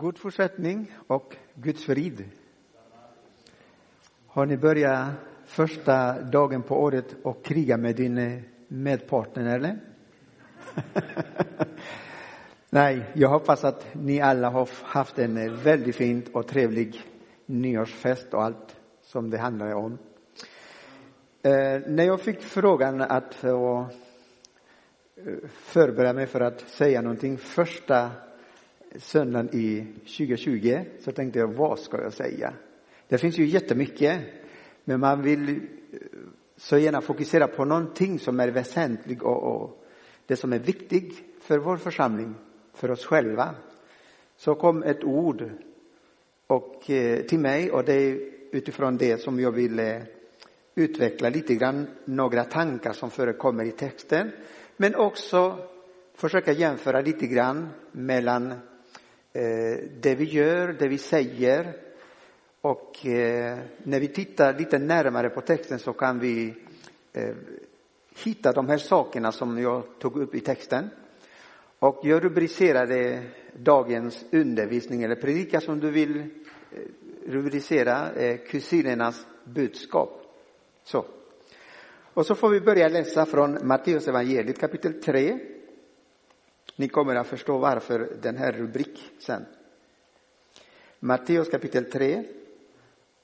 God fortsättning och Guds frid. Har ni börjat första dagen på året och kriga med din eh, medpartner eller? Nej, jag hoppas att ni alla har haft en eh, väldigt fint och trevlig nyårsfest och allt som det handlar om. Eh, när jag fick frågan att eh, förbereda mig för att säga någonting första söndagen i 2020 så tänkte jag, vad ska jag säga? Det finns ju jättemycket, men man vill eh, så gärna fokusera på någonting som är väsentligt och, och det som är viktigt för vår församling, för oss själva. Så kom ett ord och, eh, till mig och det är utifrån det som jag vill eh, utveckla lite grann några tankar som förekommer i texten, men också försöka jämföra lite grann mellan Eh, det vi gör, det vi säger. Och eh, när vi tittar lite närmare på texten så kan vi eh, hitta de här sakerna som jag tog upp i texten. Och jag rubricerade dagens undervisning eller predika som du vill rubricera kusinernas budskap. Så. Och så får vi börja läsa från Matteus evangeliet kapitel 3 ni kommer att förstå varför den här rubrik sen. Matteus kapitel 3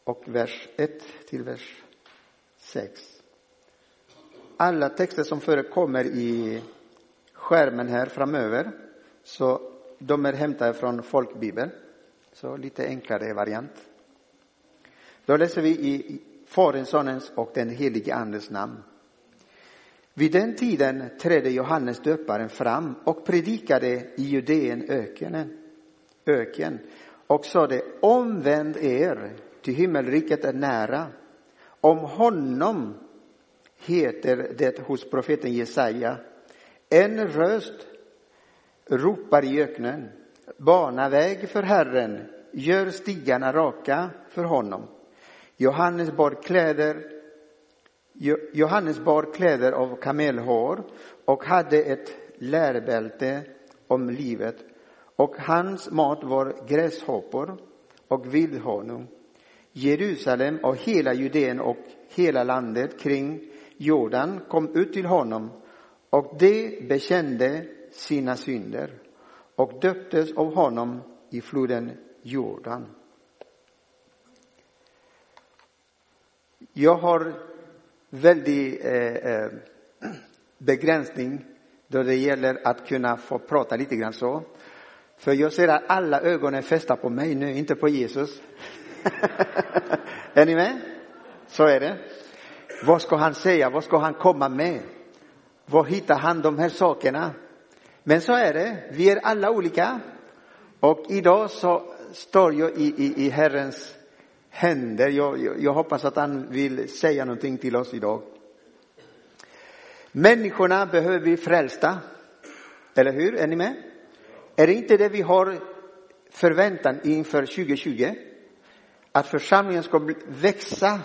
och vers 1 till vers 6. Alla texter som förekommer i skärmen här framöver, så de är hämtade från folkbibeln. Så lite enklare variant. Då läser vi i Faderns, Sonens och den helige Andes namn. Vid den tiden trädde Johannes döparen fram och predikade i Judeen ökenen, öken och sade omvänd er, ty himmelriket är nära. Om honom heter det hos profeten Jesaja, en röst ropar i öknen, bana väg för Herren, gör stigarna raka för honom. Johannes bar kläder Johannes bar kläder av kamelhår och hade ett lärbälte om livet och hans mat var gräshoppor och vildhonung. Jerusalem och hela Judeen och hela landet kring Jordan kom ut till honom och de bekände sina synder och döptes av honom i floden Jordan. Jag har väldig eh, eh, begränsning då det gäller att kunna få prata lite grann så. För jag ser att alla ögon är fästa på mig nu, inte på Jesus. är ni med? Så är det. Vad ska han säga? Vad ska han komma med? Var hittar han de här sakerna? Men så är det. Vi är alla olika. Och idag så står jag i, i, i Herrens händer. Jag, jag, jag hoppas att han vill säga någonting till oss idag. Människorna behöver bli frälsta. Eller hur? Är ni med? Är det inte det vi har förväntan inför 2020? Att församlingen ska växa,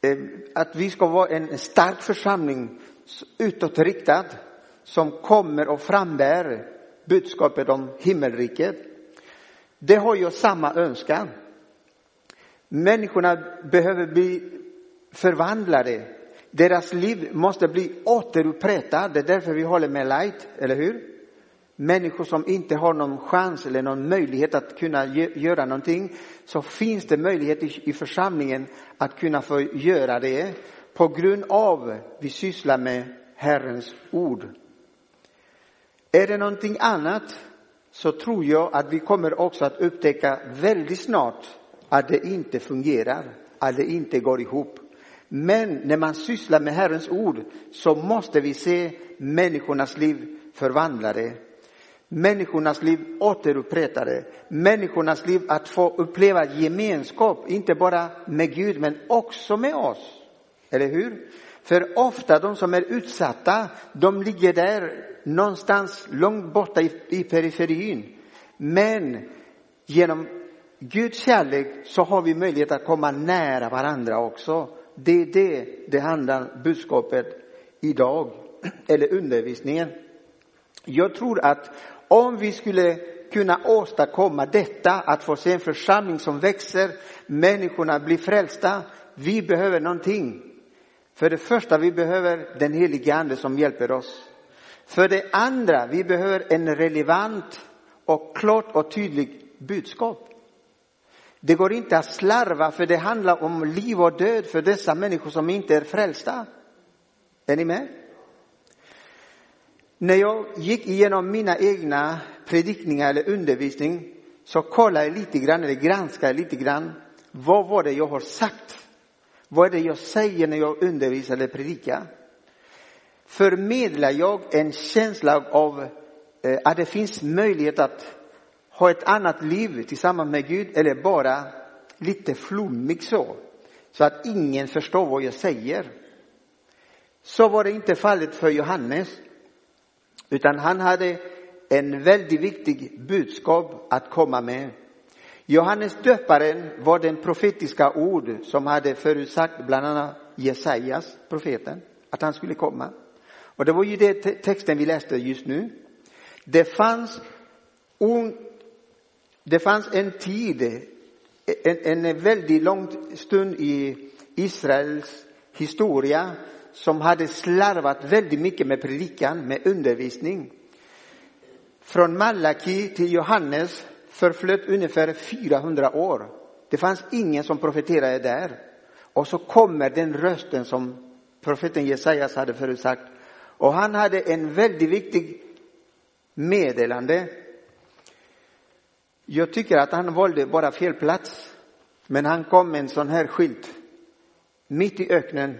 eh, att vi ska vara en stark församling utåtriktad som kommer och frambär budskapet om himmelriket. Det har jag samma önskan. Människorna behöver bli förvandlade. Deras liv måste bli återupprättat. Det är därför vi håller med Light, eller hur? Människor som inte har någon chans eller någon möjlighet att kunna göra någonting, så finns det möjlighet i församlingen att kunna få göra det på grund av vi sysslar med Herrens ord. Är det någonting annat så tror jag att vi kommer också att upptäcka väldigt snart att det inte fungerar, att det inte går ihop. Men när man sysslar med Herrens ord så måste vi se människornas liv förvandlade. Människornas liv återupprättade. Människornas liv att få uppleva gemenskap, inte bara med Gud men också med oss. Eller hur? För ofta de som är utsatta, de ligger där någonstans långt borta i, i periferin. Men genom Guds kärlek så har vi möjlighet att komma nära varandra också. Det är det det handlar budskapet idag, eller undervisningen. Jag tror att om vi skulle kunna åstadkomma detta, att få se en församling som växer, människorna blir frälsta, vi behöver någonting. För det första, vi behöver den helige Ande som hjälper oss. För det andra, vi behöver en relevant och klart och tydligt budskap. Det går inte att slarva för det handlar om liv och död för dessa människor som inte är frälsta. Är ni med? När jag gick igenom mina egna predikningar eller undervisning så kollade jag lite grann, eller granskade lite grann. Vad var det jag har sagt? Vad är det jag säger när jag undervisar eller predikar? Förmedlar jag en känsla av eh, att det finns möjlighet att ha ett annat liv tillsammans med Gud eller bara lite flummig så, så att ingen förstår vad jag säger. Så var det inte fallet för Johannes, utan han hade en väldigt viktig budskap att komma med. Johannes döparen var den profetiska ord som hade förutsagt bland annat Jesajas, profeten, att han skulle komma. Och det var ju det texten vi läste just nu. Det fanns, det fanns en tid, en, en väldigt lång stund i Israels historia som hade slarvat väldigt mycket med predikan, med undervisning. Från Malaki till Johannes förflöt ungefär 400 år. Det fanns ingen som profeterade där. Och så kommer den rösten som profeten Jesajas hade förutsagt. Och han hade en väldigt viktig meddelande. Jag tycker att han valde bara fel plats. Men han kom med en sån här skylt. Mitt i öknen.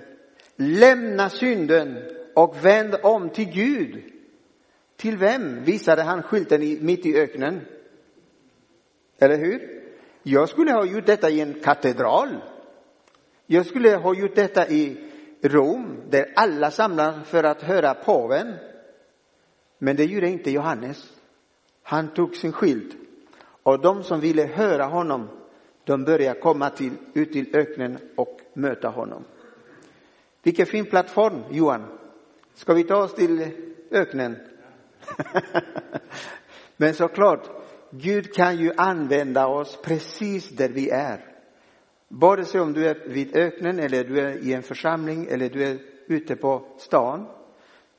Lämna synden och vänd om till Gud. Till vem visade han skylten i, mitt i öknen? Eller hur? Jag skulle ha gjort detta i en katedral. Jag skulle ha gjort detta i Rom, där alla samlas för att höra påven. Men det gjorde inte Johannes. Han tog sin skylt och de som ville höra honom, de började komma till, ut till öknen och möta honom. Vilken fin plattform, Johan. Ska vi ta oss till öknen? Men såklart, Gud kan ju använda oss precis där vi är. Både sig om du är vid öknen eller du är i en församling eller du är ute på stan.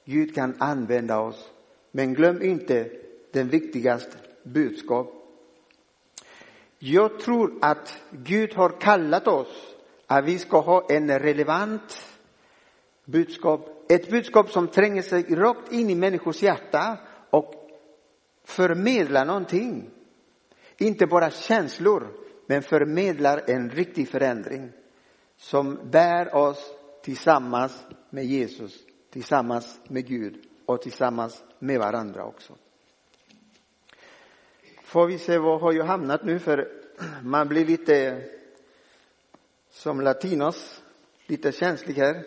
Gud kan använda oss. Men glöm inte den viktigaste budskap. Jag tror att Gud har kallat oss att vi ska ha en relevant budskap. Ett budskap som tränger sig rakt in i människors hjärta och förmedlar någonting. Inte bara känslor, men förmedlar en riktig förändring som bär oss tillsammans med Jesus, tillsammans med Gud och tillsammans med varandra också. Får vi se, var har jag hamnat nu? För man blir lite som latinos, lite känslig här.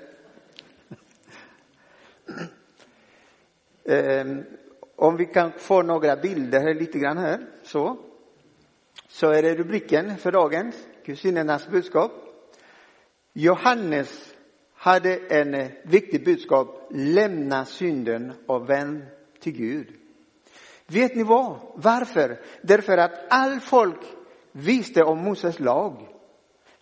Ehm, om vi kan få några bilder här lite grann här, så. Så är det rubriken för dagens, kusinernas budskap. Johannes hade en viktig budskap, lämna synden och vänd till Gud. Vet ni vad? Varför? Därför att all folk visste om Moses lag.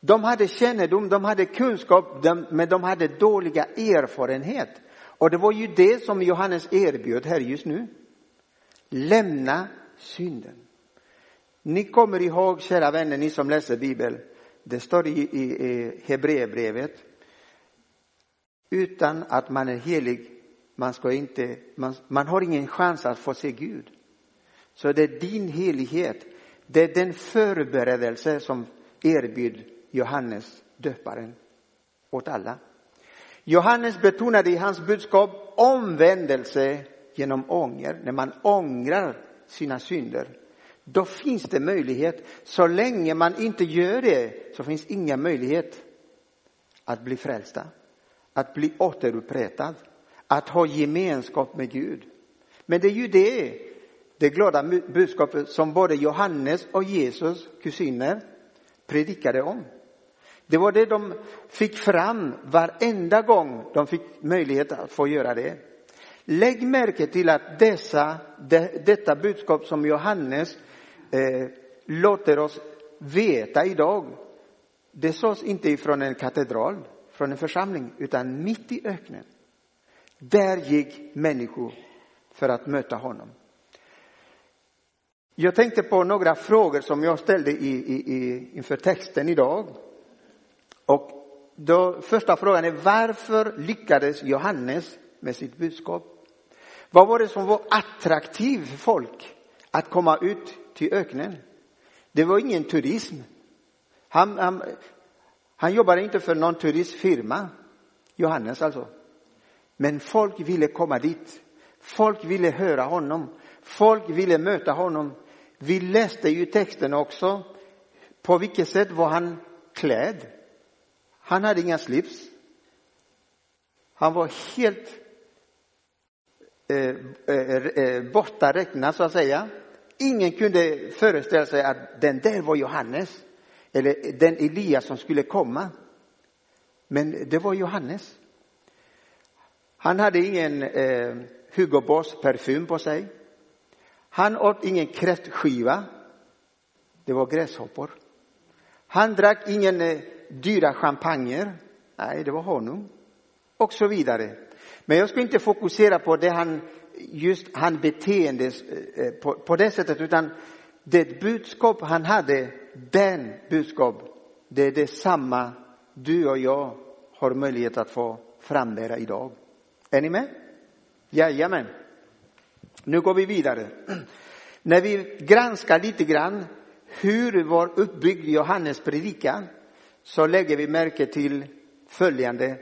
De hade kännedom, de hade kunskap, men de hade dåliga erfarenhet. Och det var ju det som Johannes erbjöd här just nu. Lämna synden. Ni kommer ihåg, kära vänner, ni som läser Bibeln. Det står i, i, i Hebreerbrevet. Utan att man är helig, man, ska inte, man, man har ingen chans att få se Gud. Så det är din helighet, det är den förberedelse som erbjuder Johannes döparen åt alla. Johannes betonade i hans budskap omvändelse genom ånger. När man ångrar sina synder, då finns det möjlighet. Så länge man inte gör det så finns inga möjlighet att bli frälsta, att bli återupprättad, att ha gemenskap med Gud. Men det är ju det, det glada budskapet som både Johannes och Jesus kusiner predikade om. Det var det de fick fram varenda gång de fick möjlighet att få göra det. Lägg märke till att dessa, de, detta budskap som Johannes eh, låter oss veta idag, det sades inte ifrån en katedral, från en församling, utan mitt i öknen. Där gick människor för att möta honom. Jag tänkte på några frågor som jag ställde i, i, i, inför texten idag. Och då, första frågan är varför lyckades Johannes med sitt budskap? Vad var det som var attraktivt för folk att komma ut till öknen? Det var ingen turism. Han, han, han jobbade inte för någon turistfirma, Johannes alltså. Men folk ville komma dit. Folk ville höra honom. Folk ville möta honom. Vi läste ju texten också. På vilket sätt var han klädd? Han hade inga slips. Han var helt eh, eh, eh borta räknad så att säga. Ingen kunde föreställa sig att den där var Johannes eller den Elias som skulle komma. Men det var Johannes. Han hade ingen eh, Hugo Boss parfym på sig. Han åt ingen kräftskiva. Det var gräshoppor. Han drack ingen eh, dyra champagner. Nej, det var honung. Och så vidare. Men jag ska inte fokusera på det han, just han beteende eh, på, på det sättet, utan det budskap han hade, den budskap, det är detsamma du och jag har möjlighet att få frambära idag. Är ni med? Jajamän. Nu går vi vidare. När vi granskar lite grann hur var uppbyggd Johannes predikan så lägger vi märke till följande.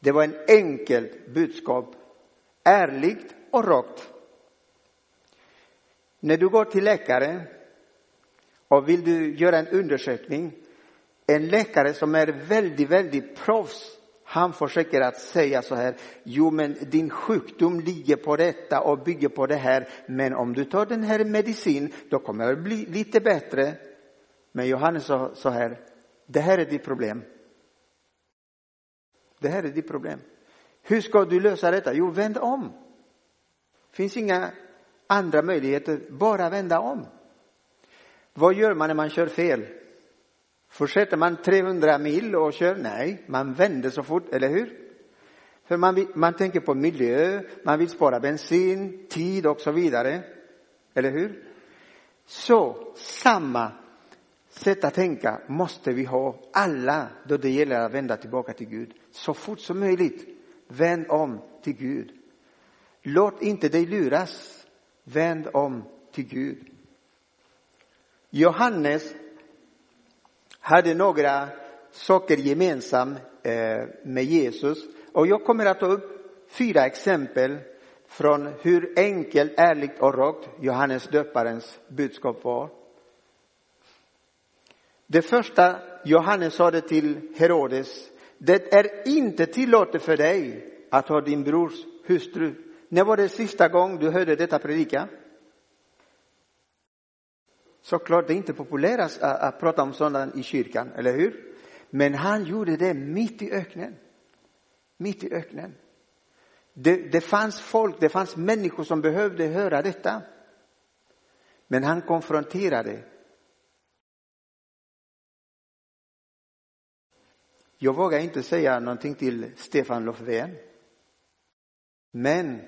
Det var en enkelt budskap, ärligt och rakt. När du går till läkare och vill du göra en undersökning, en läkare som är väldigt, väldigt proffs han försöker att säga så här, jo men din sjukdom ligger på detta och bygger på det här, men om du tar den här medicin, då kommer det bli lite bättre. Men Johannes sa så här, det här är ditt problem. Det här är ditt problem. Hur ska du lösa detta? Jo, vänd om. Det finns inga andra möjligheter, bara vända om. Vad gör man när man kör fel? Fortsätter man 300 mil och kör? Nej, man vänder så fort, eller hur? För man, vill, man tänker på miljö, man vill spara bensin, tid och så vidare. Eller hur? Så samma sätt att tänka måste vi ha alla då det gäller att vända tillbaka till Gud. Så fort som möjligt, vänd om till Gud. Låt inte dig luras. Vänd om till Gud. Johannes hade några saker gemensamt eh, med Jesus. Och jag kommer att ta upp fyra exempel från hur enkelt, ärligt och rakt Johannes döparens budskap var. Det första Johannes sade till Herodes, det är inte tillåtet för dig att ha din brors hustru. När var det sista gång du hörde detta predika? Såklart, det är inte populärt att, att prata om sådant i kyrkan, eller hur? Men han gjorde det mitt i öknen. Mitt i öknen. Det, det fanns folk, det fanns människor som behövde höra detta. Men han konfronterade. Jag vågar inte säga någonting till Stefan Löfven. Men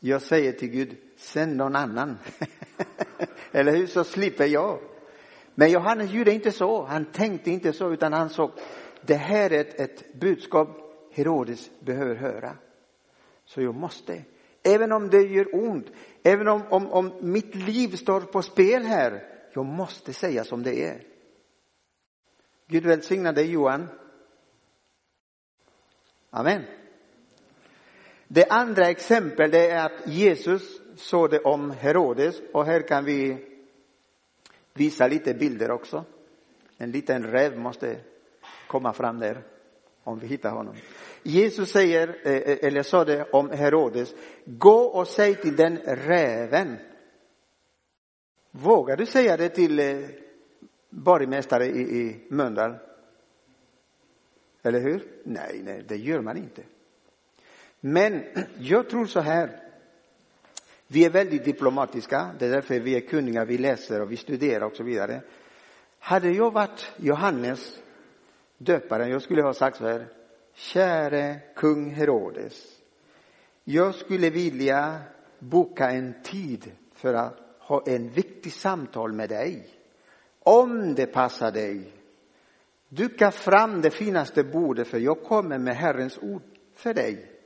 jag säger till Gud, sänd någon annan. Eller hur? Så slipper jag. Men Johannes gjorde inte så. Han tänkte inte så, utan han såg, det här är ett, ett budskap Herodes behöver höra. Så jag måste. Även om det gör ont, även om, om, om mitt liv står på spel här, jag måste säga som det är. Gud välsigna dig Johan. Amen. Det andra exemplet är att Jesus såg det om Herodes och här kan vi visa lite bilder också. En liten räv måste komma fram där om vi hittar honom. Jesus säger, eh, eh, eller sa det om Herodes, gå och säg till den räven. Vågar du säga det till eh, borgmästare i, i Mölndal? Eller hur? Nej, nej, det gör man inte. Men jag tror så här. Vi är väldigt diplomatiska, det är därför vi är kunniga, vi läser och vi studerar och så vidare. Hade jag varit Johannes döparen, jag skulle ha sagt så här, käre kung Herodes, jag skulle vilja boka en tid för att ha en viktig samtal med dig. Om det passar dig. Duka fram det finaste bordet för jag kommer med Herrens ord för dig.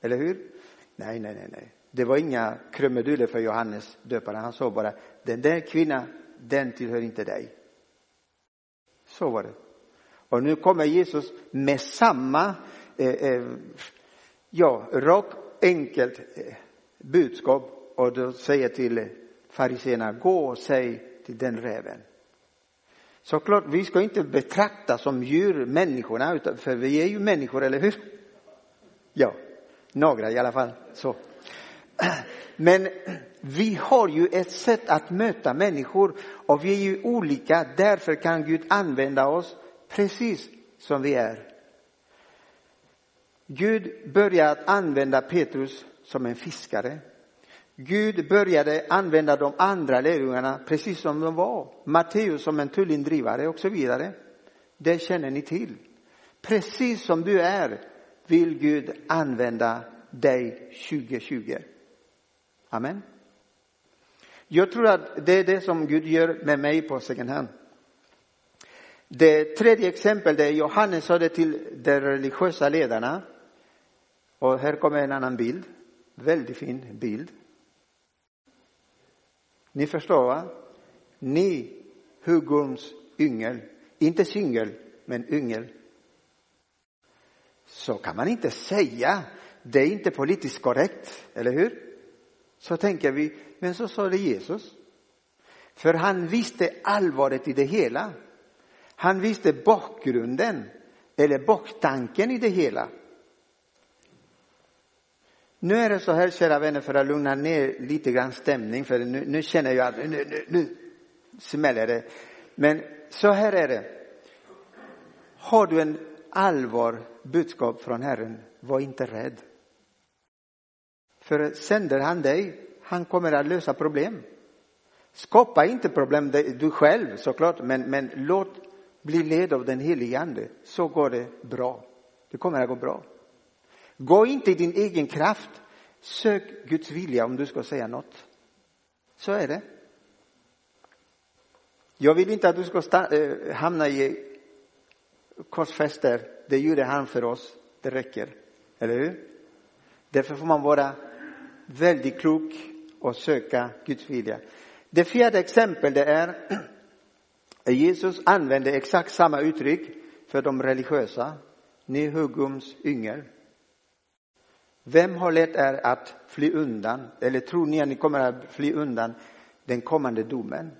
Eller hur? Nej, nej, nej, nej. Det var inga krumeduller för Johannes döparen. Han sa bara, den där kvinnan, den tillhör inte dig. Så var det. Och nu kommer Jesus med samma, eh, eh, ja, rakt enkelt eh, budskap och då säger till fariséerna, gå och säg till den räven. Såklart, vi ska inte betrakta som djur människorna, för vi är ju människor, eller hur? Ja, några i alla fall. Så. Men vi har ju ett sätt att möta människor och vi är ju olika. Därför kan Gud använda oss precis som vi är. Gud började att använda Petrus som en fiskare. Gud började använda de andra lärjungarna precis som de var. Matteus som en tullindrivare och så vidare. Det känner ni till. Precis som du är vill Gud använda dig 2020. Amen. Jag tror att det är det som Gud gör med mig på second hand. Det tredje exemplet är Johannes sa det till de religiösa ledarna. Och här kommer en annan bild. Väldigt fin bild. Ni förstår va? Ni huggorms yngel. Inte syngel, men yngel. Så kan man inte säga. Det är inte politiskt korrekt, eller hur? Så tänker vi, men så sa det Jesus. För han visste allvaret i det hela. Han visste bakgrunden, eller baktanken i det hela. Nu är det så här, kära vänner, för att lugna ner lite grann stämning, för nu, nu känner jag att nu, nu, nu smäller det. Men så här är det. Har du en allvar budskap från Herren, var inte rädd. För sänder han dig, han kommer att lösa problem. Skapa inte problem du själv såklart, men, men låt bli led av den helige Ande, så går det bra. Det kommer att gå bra. Gå inte i din egen kraft. Sök Guds vilja om du ska säga något. Så är det. Jag vill inte att du ska eh, hamna i korsfäster. Det gjorde han för oss. Det räcker. Eller hur? Därför får man vara väldigt klok och söka Guds vilja. Det fjärde exemplet är Jesus använde exakt samma uttryck för de religiösa. Ni huggums yngel. Vem har lätt er att fly undan? Eller tror ni att ni kommer att fly undan den kommande domen?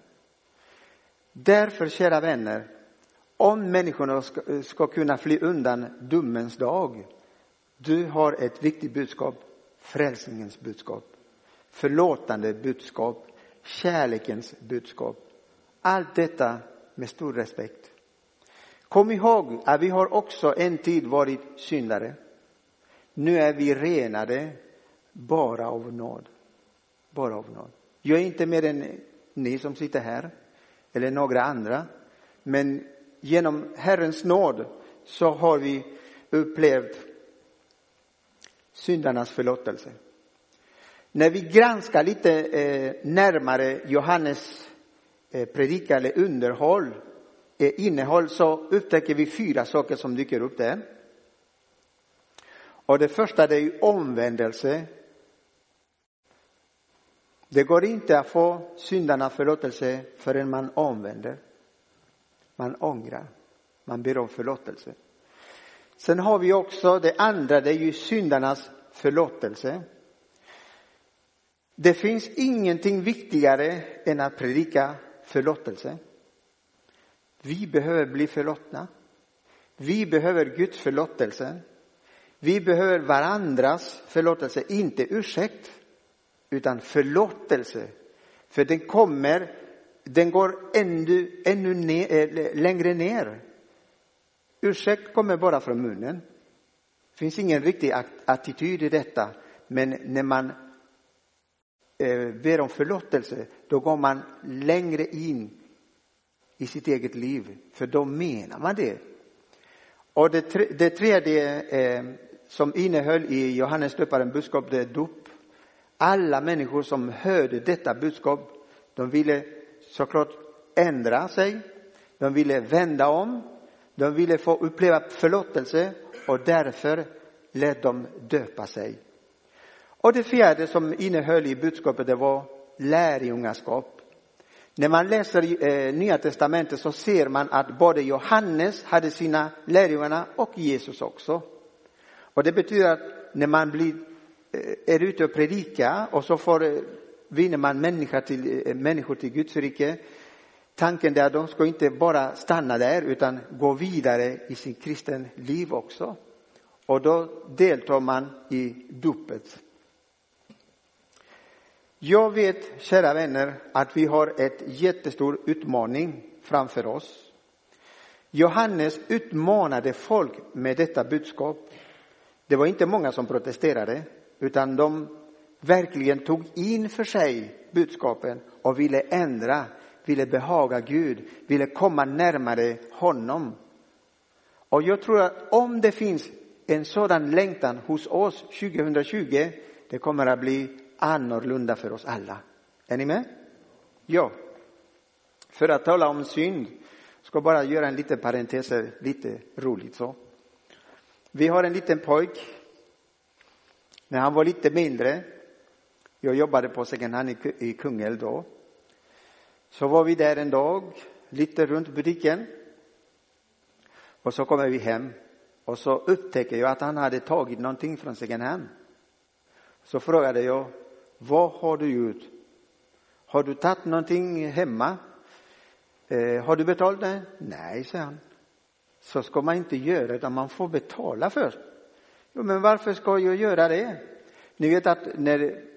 Därför, kära vänner, om människorna ska, ska kunna fly undan domens dag, du har ett viktigt budskap, frälsningens budskap, förlåtande budskap, kärlekens budskap. Allt detta med stor respekt. Kom ihåg att vi har också en tid varit syndare. Nu är vi renade bara av nåd. Bara av nåd. Jag är inte mer än ni som sitter här, eller några andra. Men genom Herrens nåd så har vi upplevt syndarnas förlåtelse. När vi granskar lite eh, närmare Johannes eh, predikan eller underhåll, eh, innehåll, så upptäcker vi fyra saker som dyker upp där. Och det första det är ju omvändelse. Det går inte att få syndarnas förlåtelse förrän man omvänder. Man ångrar. Man ber om förlåtelse. Sen har vi också det andra, det är ju syndarnas förlåtelse. Det finns ingenting viktigare än att predika förlåtelse. Vi behöver bli förlåtna. Vi behöver Guds förlåtelse. Vi behöver varandras förlåtelse, inte ursäkt, utan förlåtelse. För den kommer, den går ännu, ännu ner, eh, längre ner. Ursäkt kommer bara från munnen. Det finns ingen riktig attityd i detta. Men när man eh, ber om förlåtelse, då går man längre in i sitt eget liv. För då menar man det. Och det, det tredje eh, som innehöll i Johannes döparen budskap, det är dop. Alla människor som hörde detta budskap, de ville såklart ändra sig. De ville vända om. De ville få uppleva förlåtelse och därför lät de döpa sig. Och det fjärde som innehöll i budskapet det var lärjungaskap. När man läser eh, Nya Testamentet så ser man att både Johannes hade sina lärjungarna och Jesus också. Och det betyder att när man blir, eh, är ute och predikar och så får, eh, vinner man människor till, eh, människor till Guds rike. Tanken är att de ska inte bara stanna där utan gå vidare i sin kristen liv också. Och då deltar man i dopet. Jag vet, kära vänner, att vi har ett jättestor utmaning framför oss. Johannes utmanade folk med detta budskap. Det var inte många som protesterade, utan de verkligen tog in för sig budskapen och ville ändra, ville behaga Gud, ville komma närmare honom. Och jag tror att om det finns en sådan längtan hos oss 2020, det kommer att bli annorlunda för oss alla. Är ni med? Ja. För att tala om synd, ska bara göra en liten parentes, lite roligt så. Vi har en liten pojk. När han var lite mindre, jag jobbade på second hand i Kungälv då, så var vi där en dag, lite runt butiken. Och så kommer vi hem och så upptäcker jag att han hade tagit någonting från second hand. Så frågade jag, vad har du gjort? Har du tagit någonting hemma? Eh, har du betalat det? Nej, säger han. Så ska man inte göra, utan man får betala först. Jo, men varför ska jag göra det? Ni vet att när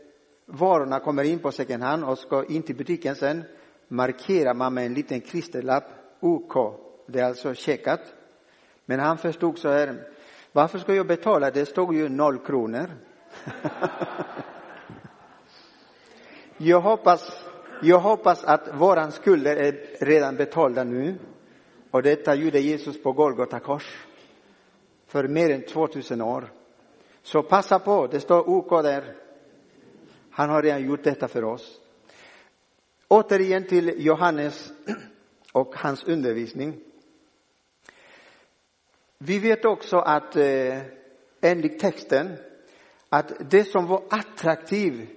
varorna kommer in på second hand och ska in till butiken sen markerar man med en liten klisterlapp OK. Det är alltså checkat. Men han förstod så här, varför ska jag betala? Det stod ju noll kronor. jag, hoppas, jag hoppas att våran skulder är redan betalda nu. Och detta gjorde Jesus på Golgata kors för mer än 2000 år. Så passa på, det står OK där. Han har redan gjort detta för oss. Återigen till Johannes och hans undervisning. Vi vet också att eh, enligt texten att det som var attraktivt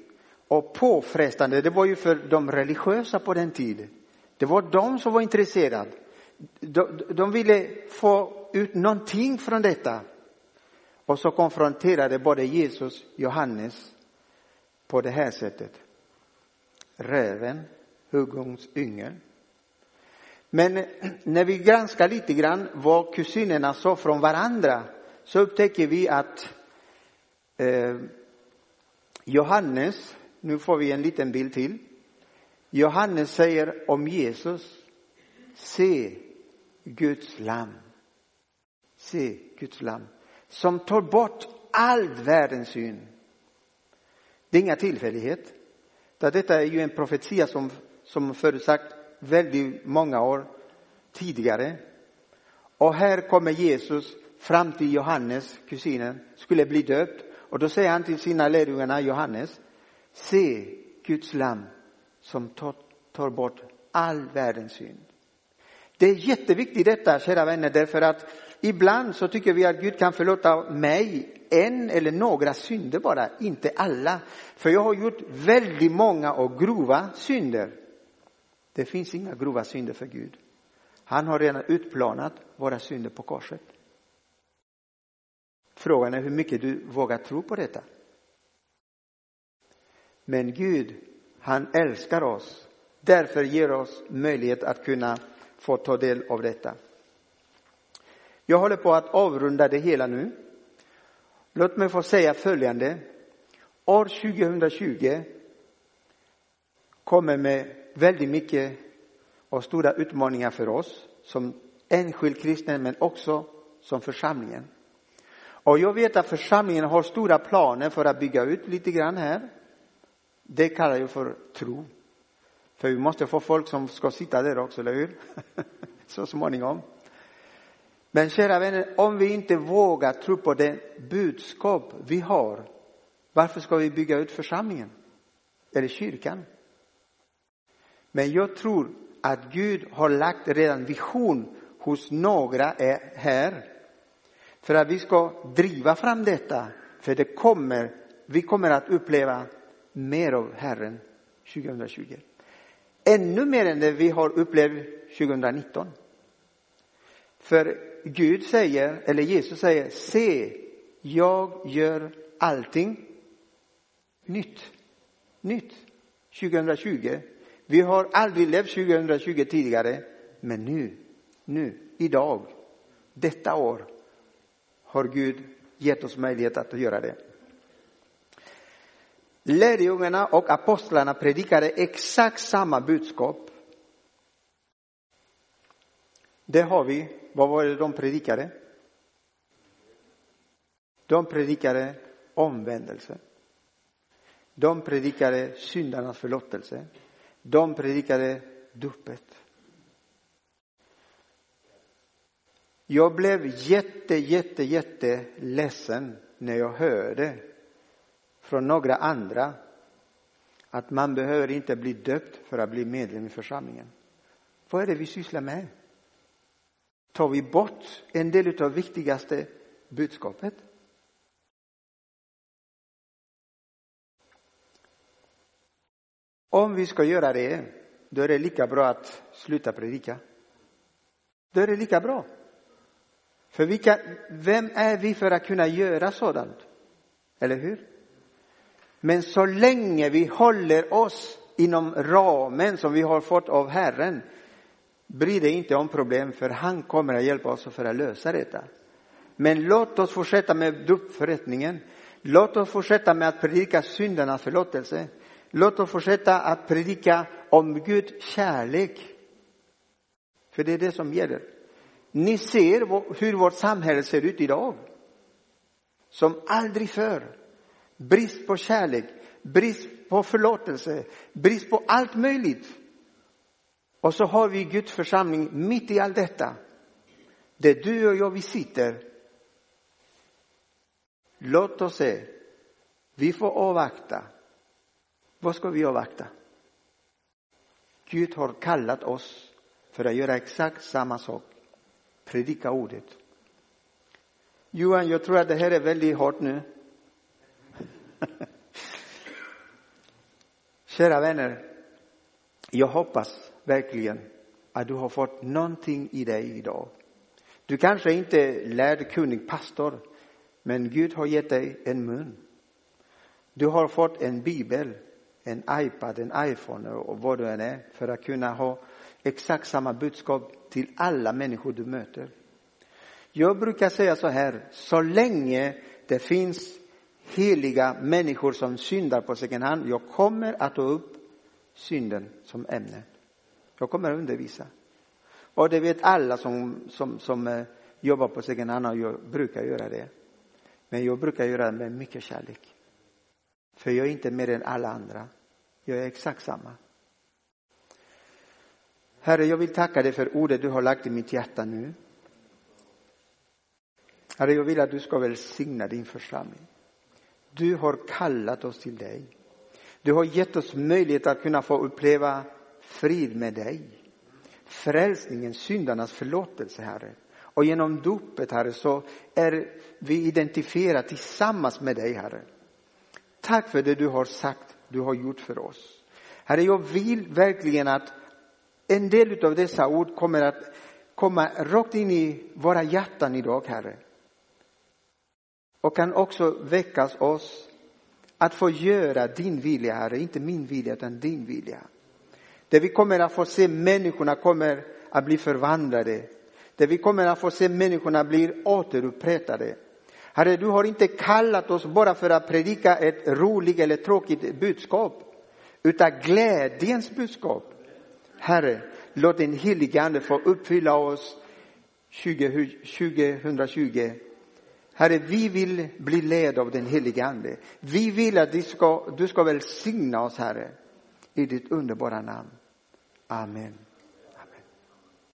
och påfrestande, det var ju för de religiösa på den tiden. Det var de som var intresserade. De, de ville få ut någonting från detta. Och så konfronterade både Jesus och Johannes på det här sättet. Räven, huggungsyngel. yngel. Men eh, när vi granskar lite grann vad kusinerna sa från varandra så upptäcker vi att eh, Johannes, nu får vi en liten bild till. Johannes säger om Jesus, se Guds lam. Se Guds lam som tar bort all världens synd. Det är inga tillfällighet. Detta är ju en profetia som, som förutsagt väldigt många år tidigare. Och här kommer Jesus fram till Johannes, kusinen, skulle bli döpt. Och då säger han till sina lärjungar, Johannes, se Guds lam som tar, tar bort all världens synd. Det är jätteviktigt detta, kära vänner, därför att ibland så tycker vi att Gud kan förlåta mig en eller några synder bara, inte alla. För jag har gjort väldigt många och grova synder. Det finns inga grova synder för Gud. Han har redan utplånat våra synder på korset. Frågan är hur mycket du vågar tro på detta. Men Gud, han älskar oss. Därför ger oss möjlighet att kunna få ta del av detta. Jag håller på att avrunda det hela nu. Låt mig få säga följande. År 2020 kommer med väldigt mycket och stora utmaningar för oss som enskild kristen men också som församlingen. Och jag vet att församlingen har stora planer för att bygga ut lite grann här. Det kallar jag för tro. För vi måste få folk som ska sitta där också, eller hur? Så småningom. Men kära vänner, om vi inte vågar tro på det budskap vi har, varför ska vi bygga ut församlingen? Eller kyrkan? Men jag tror att Gud har lagt redan vision hos några här för att vi ska driva fram detta. För det kommer, vi kommer att uppleva mer av Herren 2020. Ännu mer än det vi har upplevt 2019. För Gud säger, eller Jesus säger, se, jag gör allting nytt. Nytt. 2020. Vi har aldrig levt 2020 tidigare, men nu, nu, idag, detta år har Gud gett oss möjlighet att göra det. Lärjungarna och apostlarna predikade exakt samma budskap. Det har vi. Vad var det de predikade? De predikade omvändelse. De predikade syndarnas förlåtelse. De predikade dopet. Jag blev jätte, jätte, jätte ledsen när jag hörde från några andra att man behöver inte bli döpt för att bli medlem i församlingen. Vad är det vi sysslar med? Tar vi bort en del av viktigaste budskapet? Om vi ska göra det, då är det lika bra att sluta predika. Då är det lika bra. För vilka, vem är vi för att kunna göra sådant? Eller hur? Men så länge vi håller oss inom ramen som vi har fått av Herren Bry dig inte om problem för han kommer att hjälpa oss för att lösa detta. Men låt oss fortsätta med dopförrättningen. Låt oss fortsätta med att predika syndernas förlåtelse. Låt oss fortsätta att predika om Guds kärlek. För det är det som gäller. Ni ser hur vårt samhälle ser ut idag. Som aldrig förr. Brist på kärlek, brist på förlåtelse, brist på allt möjligt. Och så har vi Guds församling mitt i allt detta. Där du och jag vi sitter. Låt oss se. Vi får avvakta. Vad ska vi avvakta? Gud har kallat oss för att göra exakt samma sak predika ordet. Johan, jag tror att det här är väldigt hårt nu. Kära vänner, jag hoppas verkligen att du har fått någonting i dig idag. Du kanske inte är lärd, kunnig pastor, men Gud har gett dig en mun. Du har fått en bibel, en iPad, en iPhone och vad du än är för att kunna ha exakt samma budskap till alla människor du möter. Jag brukar säga så här, så länge det finns heliga människor som syndar på second hand, jag kommer att ta upp synden som ämne. Jag kommer att undervisa. Och det vet alla som, som, som eh, jobbar på sin hand och jag brukar göra det. Men jag brukar göra det med mycket kärlek. För jag är inte mer än alla andra. Jag är exakt samma. Herre, jag vill tacka dig för ordet du har lagt i mitt hjärta nu. Herre, jag vill att du ska välsigna din församling. Du har kallat oss till dig. Du har gett oss möjlighet att kunna få uppleva frid med dig. Frälsningen, syndarnas förlåtelse, Herre. Och genom dopet, Herre, så är vi identifierade tillsammans med dig, Herre. Tack för det du har sagt, du har gjort för oss. Herre, jag vill verkligen att en del av dessa ord kommer att komma rakt in i våra hjärtan idag, Herre. Och kan också väckas oss att få göra din vilja, Herre. Inte min vilja, utan din vilja. Där vi kommer att få se människorna kommer att bli förvandlade. Där vi kommer att få se människorna bli återupprättade. Herre, du har inte kallat oss bara för att predika ett roligt eller tråkigt budskap, utan glädjens budskap. Herre, låt din helige Ande få uppfylla oss 2020 Herre, vi vill bli led av den helige Ande. Vi vill att du ska, du ska välsigna oss, Herre, i ditt underbara namn. Amen.